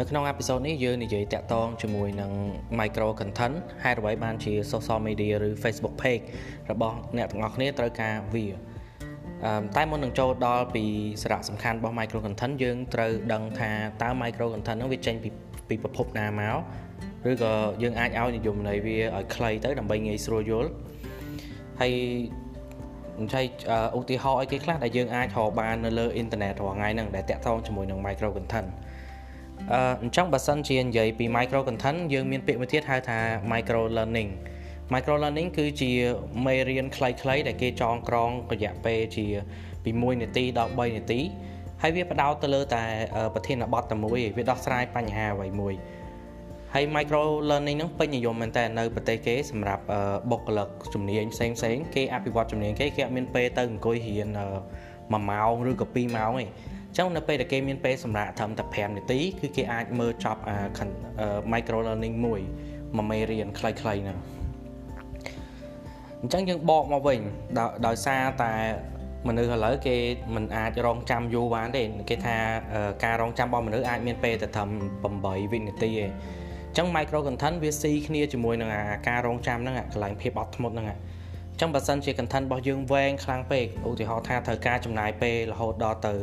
នៅក្នុងអេពីសូតនេះយើងនិយាយតាក់ទងជាមួយនឹង micro content ហេតុអ្វីបានជា social media ឬ Facebook page របស់អ្នកទាំងអស់គ្នាត្រូវការវាតែមុននឹងចូលដល់ពីសារៈសំខាន់របស់ micro content យើងត្រូវដឹងថាតើ micro content ហ្នឹងវាចេញពីពីប្រភពណាមកឬក៏យើងអាចឲ្យនិយមន័យវាឲ្យខ្លីទៅដើម្បីងាយស្រួលយល់ហើយអញ្ចឹងឧទាហរណ៍ឲ្យគេខ្លះដែលយើងអាចរកបាននៅលើអ៊ីនធឺណិតរាល់ថ្ងៃហ្នឹងដែលតាក់ទងជាមួយនឹង micro content អឺអញ្ចឹងបើសិនជានិយាយពី micro content យើងមានពាក្យមួយទៀតហៅថា micro learning micro learning គឺជាមេរៀនខ្លីៗដែលគេចងក្រងរយៈពេលជាពី1នាទីដល់3នាទីហើយវាផ្ដោតទៅលើតែប្រធានបទតែមួយវាដោះស្រាយបញ្ហាអ្វីមួយហើយ micro learning ហ្នឹងពេញនិយមមែនតើនៅប្រទេសគេសម្រាប់បុគ្គលិកជំនាញផ្សេងផ្សេងគេអភិវឌ្ឍជំនាញគេគេអត់មានពេលទៅអង្គុយរៀន1ម៉ោងឬក៏2ម៉ោងទេ ចឹងនៅពេលដែលគេមានពេលសម្រាប់ត្រឹមតែ5នាទីគឺគេអាចមើលចប់អា micro learning មួយមួយមេរៀនខ្លីៗហ្នឹងអញ្ចឹងយើងបកមកវិញដោយសារតែមនុស្សឥឡូវគេមិនអាចរងចាំយូរបានទេគេថាការរងចាំរបស់មនុស្សអាចមានពេលតែត្រឹម8វិនាទីឯងចឹង micro content វាស៊ីគ្នាជាមួយនឹងការរងចាំហ្នឹងកន្លែងភាពអត់ធ្មត់ហ្នឹងចឹងបើសិនជា content របស់យើងវែងខ្លាំងពេកឧទាហរណ៍ថាត្រូវការចំណាយពេលរហូតដល់ទៅ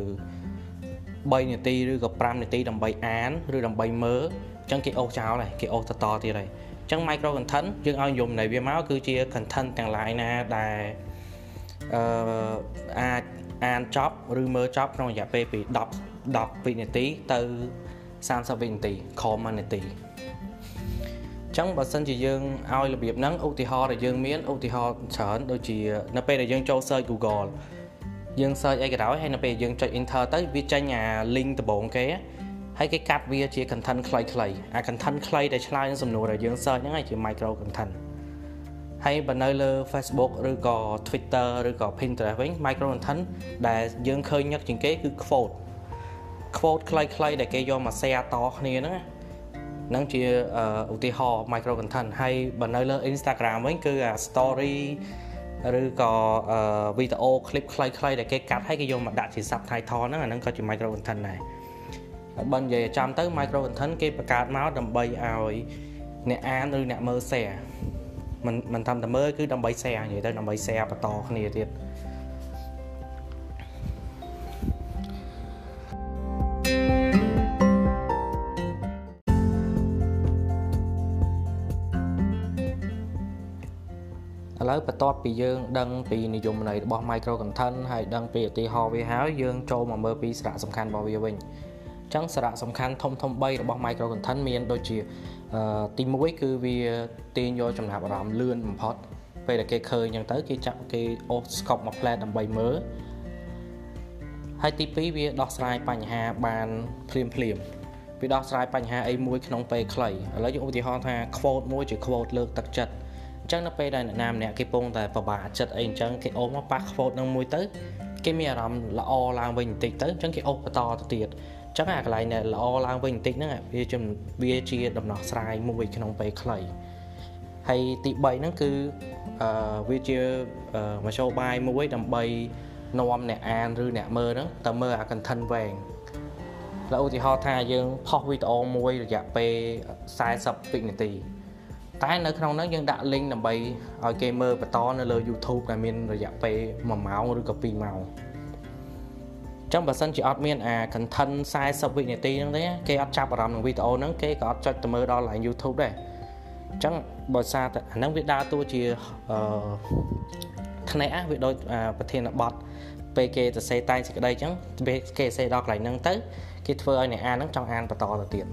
3នាទីឬក៏5នាទីដើម្បីអានឬដើម្បីមើលអញ្ចឹងគេអូសចោលហើយគេអូសតតទៀតហើយអញ្ចឹង micro content យើងឲ្យយំនៃវាមកគឺជា content ទាំង lain ណាដែលអឺអាចអានចប់ឬមើលចប់ក្នុងរយៈពេលពី10 10វិនាទីទៅ30វិនាទីខម1នាទីចឹងបើសិនជាយើងឲ្យរបៀបហ្នឹងឧទាហរណ៍ដែលយើងមានឧទាហរណ៍ច្រើនដូចជានៅពេលដែលយើងចូល search Google យើង search អីក៏ដោយហើយនៅពេលយើងចុច enter ទៅវាចេញអា link ដំបូងគេហើយគេកាត់វាជា content ខ្លីៗអា content ខ្លីដែលឆ្លើយនឹងសំណួរដែលយើង search ហ្នឹងហើយជា micro content ហើយបើនៅលើ Facebook ឬក៏ Twitter ឬក៏ Pinterest វិញ micro content ដែលយើងឃើញញឹកជាងគេគឺ quote quote ខ្លីៗដែលគេយកមក share តគ្នាហ្នឹងហ្នឹងជាឧទាហរណ៍ micro content ហើយបើនៅលើ Instagram វិញគឺអា story ឬក៏វីដេអូ clip ខ្លីៗដែលគេកាត់ហើយគេយកមកដាក់ជា subtitle ហ្នឹងអាហ្នឹងក៏ជា micro content ដែរបើនិយាយចាំទៅ micro content គេបង្កើតមកដើម្បីឲ្យអ្នកអានឬអ្នកមើល share មិនមិនតាមតែមើលគឺដើម្បី share និយាយទៅដើម្បី share បន្តគ្នាទៀតឥ ឡូវបន្ទាប់ពីយើងដឹងពីនិយមន័យរបស់ micro content ហើយដឹងពីឧទាហរណ៍វាហើយយើងចូលមកមើលពីសារៈសំខាន់របស់វាវិញអញ្ចឹងសារៈសំខាន់ធំធំ3របស់ micro content មានដូចជាទី1គឺវាទាញយកចំណាប់អារម្មណ៍លឿនបំផុតពេលដែលគេឃើញអញ្ចឹងទៅគេចាប់គេអូសស្កប់មកផ្លែដើម្បីមើលហើយទី2វាដោះស្រាយបញ្ហាបានភ្លាមភ្លាមវាដោះស្រាយបញ្ហាអីមួយក្នុងពេលខ្លីឥឡូវយើងឧទាហរណ៍ថា quote មួយជា quote លើកទឹកចិត្ត អញ្ចឹងនៅពេលដែលអ្នកណាម្នាក់គេពងតែប្របាកចិត្តអីអញ្ចឹងគេអូមកប៉ះ quote នឹងមួយទៅគេមានអារម្មណ៍ល្អឡើងវិញបន្តិចទៅអញ្ចឹងគេអូសបន្តទៅទៀតអញ្ចឹងអាកន្លែងដែលល្អឡើងវិញបន្តិចហ្នឹងវាជាវាជាដំណោះស្រាយមួយក្នុងពេលខ្លីហើយទី3ហ្នឹងគឺអឺវាជាមធ្យោបាយមួយដើម្បីនាំអ្នកអានឬអ្នកមើលហ្នឹងទៅមើលអា content វែងលើឧទាហរណ៍ថាយើងផុសវីដេអូមួយរយៈពេល40វិនាទី តែនៅក្នុងហ្នឹងយើងដាក់ link ដើម្បីឲ្យគេមើលបន្តនៅលើ YouTube ដែលមានរយៈពេល1ម៉ោងឬក៏2ម៉ោងចឹងបើសិនជាអត់មានអា content 40វិនាទីហ្នឹងទេគេអត់ចាប់អារម្មណ៍នឹងវីដេអូហ្នឹងគេក៏អត់ចុចទៅមើលដល់ line YouTube ដែរអញ្ចឹងបើសារតែអាហ្នឹងវាដើរតួជាអឺថ្នាក់វាដូចប្រធានបទពេលគេទៅសេតែងសេចក្តីអញ្ចឹងពេលគេសេដល់កន្លែងហ្នឹងទៅគេធ្វើឲ្យអ្នកអានហ្នឹងចង់អានបន្តទៅទៀត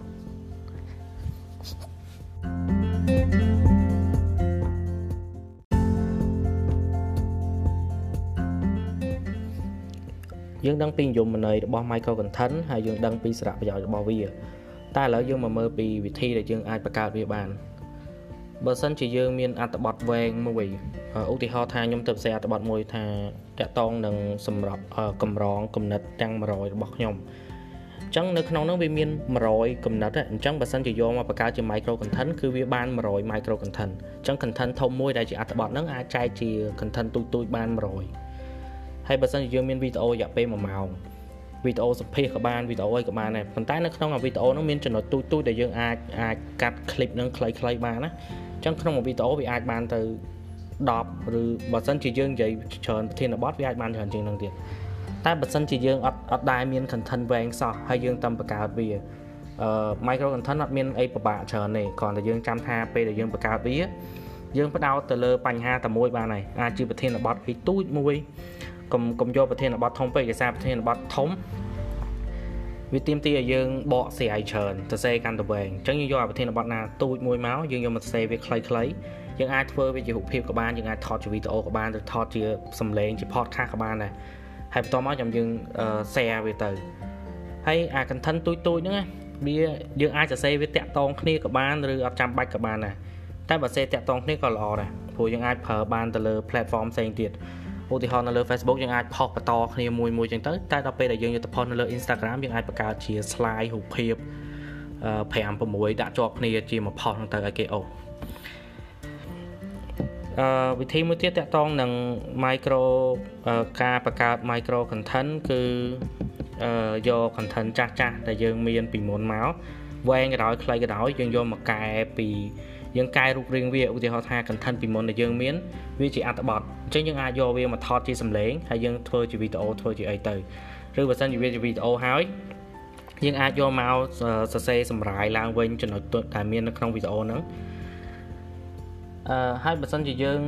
យើងដឹងពីនិយមន័យរបស់ micro content ហើយយើងដឹងពីសារៈប្រយោជន៍របស់វា តែឥឡូវយើងមកមើលពីវិធីដែលយើងអាចបង្កើតវាបានបើសិនជាយើងមានអត្ថបទវែងមួយឧទាហរណ៍ថាខ្ញុំទៅផ្សាយអត្ថបទមួយថាតាក់តងនឹងសម្រាប់កម្រងគំនិតទាំង100របស់ខ្ញុំអញ្ចឹងនៅក្នុងនោះវាមាន100គំនិតអញ្ចឹងបើសិនជាយកមកបង្កើតជា micro content គឺវាបាន100 micro content អញ្ចឹង content ធំមួយដែលជាអត្ថបទហ្នឹងអាចចែកជា content ទូចៗបាន100 ហើយបើសិនជាយើងមានវីដេអូរយៈពេល1ម៉ោងវីដេអូសម្ភាសក៏បានវីដេអូអីក៏បានដែរប៉ុន្តែនៅក្នុងវីដេអូនោះមានចំណុចទូចទូចដែលយើងអាចអាចកាត់ clip នឹងខ្លីៗបានណាអញ្ចឹងក្នុងវីដេអូវាអាចបានទៅ10ឬបើសិនជាយើងនិយាយច្រើនប្រធានបទវាអាចបានច្រើនជាងនឹងទៀតតែបើសិនជាយើងអត់អត់ដែលមាន content វែងសោះហើយយើងតាមបង្កើតវាអឺ micro content អត់មានអីពិបាកច្រើនទេគ្រាន់តែយើងចាំថាពេលដែលយើងបង្កើតវាយើងផ្ដោតទៅលើបញ្ហាតែមួយបានហើយអាចជាប្រធានបទអីទូចមួយ កុំកុំយកប្រធានបទធំពេកដោយសារប្រធានបទធំវាទាមទារឲ្យយើងបកស្រាយច្រើនសរសេរកាន់តែវែងអញ្ចឹងយើងយកអាប្រធានបទណាទូចមួយមកយើងយកមកសរសេរវាខ្លីៗយើងអាចធ្វើវាជារូបភាពក៏បានយើងអាចថតជាវីដេអូក៏បានឬថតជាសំឡេងជា podcast ក៏បានដែរហើយបន្ទាប់មកចាំយើង share វាទៅហើយអា content ទូចទូចហ្នឹងវាយើងអាចសរសេរវាតាក់តងគ្នាក៏បានឬអត់ចាំបាច់ក៏បានដែរតែបើសរសេរតាក់តងគ្នាក៏ល្អដែរព្រោះយើងអាចប្រើបានទៅលើ platform ផ្សេងទៀត ឧទាហរណ៍នៅលើ Facebook យើងអាចផុសបន្តគ្នាមួយមួយចឹងទៅតែដល់ពេលដែលយើងយកទៅផុសនៅលើ Instagram យើងអាចបង្កើតជា slide រូបភាព5 6ដាក់ជាប់គ្នាជាមួយផុសហ្នឹងទៅឲ្យគេអូអឺវិធីមួយទៀតតកតងនឹង micro ការបង្កើត micro content គឺអឺយក content ចាស់ចាស់ដែលយើងមានពីមុនមកវែងក៏ដោយខ្លីក៏ដោយយើងយកមកកែពី យើងកែរូបរាងវាឧទាហរណ៍ថា content ពីមុនដែលយើងមានវាជាអត្ថបទអញ្ចឹងយើងអាចយកវាមកថតជាសំឡេងហើយយើងធ្វើជាវីដេអូធ្វើជាអីទៅឬបើសិនជាវាជាវីដេអូហើយយើងអាចយកមកសរសេរសម្រាយឡើងវិញចំណុចដែលមាននៅក្នុងវីដេអូហ្នឹងអឺហើយបើសិនជាយើង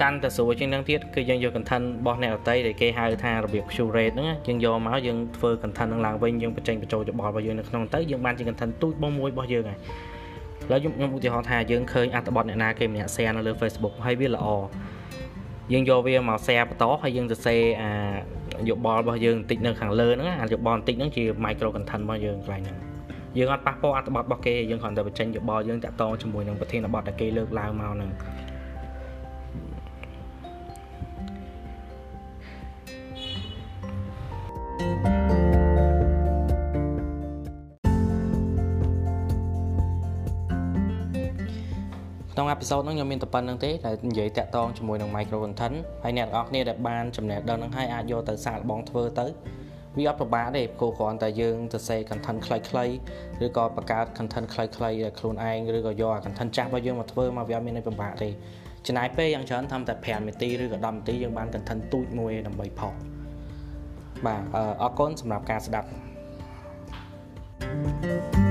កាន់តែស្រួលជាងនឹងទៀតគឺយើងយក content របស់អ្នកដតីដែលគេហៅថារបៀប Q rate ហ្នឹងយើងយកមកយើងធ្វើ content ហ្នឹងឡើងវិញយើងបញ្ចេញបញ្ចូលយោបល់របស់យើងនៅក្នុងទៅយើងបានជា content ទូចបងមួយរបស់យើងហើយ ឡើយខ្ញុំខ្ញុំឧទាហរណ៍ថាយើងឃើញអត្ថបទអ្នកណាគេម្នាក់ share នៅលើ Facebook ហើយវាល្អយើងយកវាមក share បន្តហើយយើងសរសេរអាយោបល់របស់យើងបន្តិចនៅខាងលើហ្នឹងអាយោបល់បន្តិចហ្នឹងជា micro content របស់យើងកន្លែងហ្នឹងយើងអត់ប៉ះពាល់អត្ថបទរបស់គេយើងគ្រាន់តែបញ្ចេញយោបល់យើងតាក់ទងជាមួយនឹងប្រធានបទដែលគេលើកឡើងមកហ្នឹង ក្នុងអេពីសូតហ្នឹងខ្ញុំមានតែប៉ុណ្្នឹងទេដែលនិយាយតាក់ទងជាមួយនឹង micro content ហើយអ្នកទាំងអស់គ្នាដែលបានចំណេះដឹងហ្នឹងហើយអាចយកទៅសាកល្បងធ្វើទៅវាអត់ពិបាកទេព្រោះគ្រាន់តែយើងទៅសេ content ខ្លីៗឬក៏បង្កើត content ខ្លីៗដែលខ្លួនឯងឬក៏យកអា content ចាស់របស់យើងមកធ្វើមកវាអត់មានអីពិបាកទេចំណាយពេលយ៉ាងច្រើនតាមតែ5នាទីឬក៏10នាទីយើងបាន content ទូចមួយដើម្បីផុសបាទអរគុណសម្រាប់ការស្ដាប់ thank you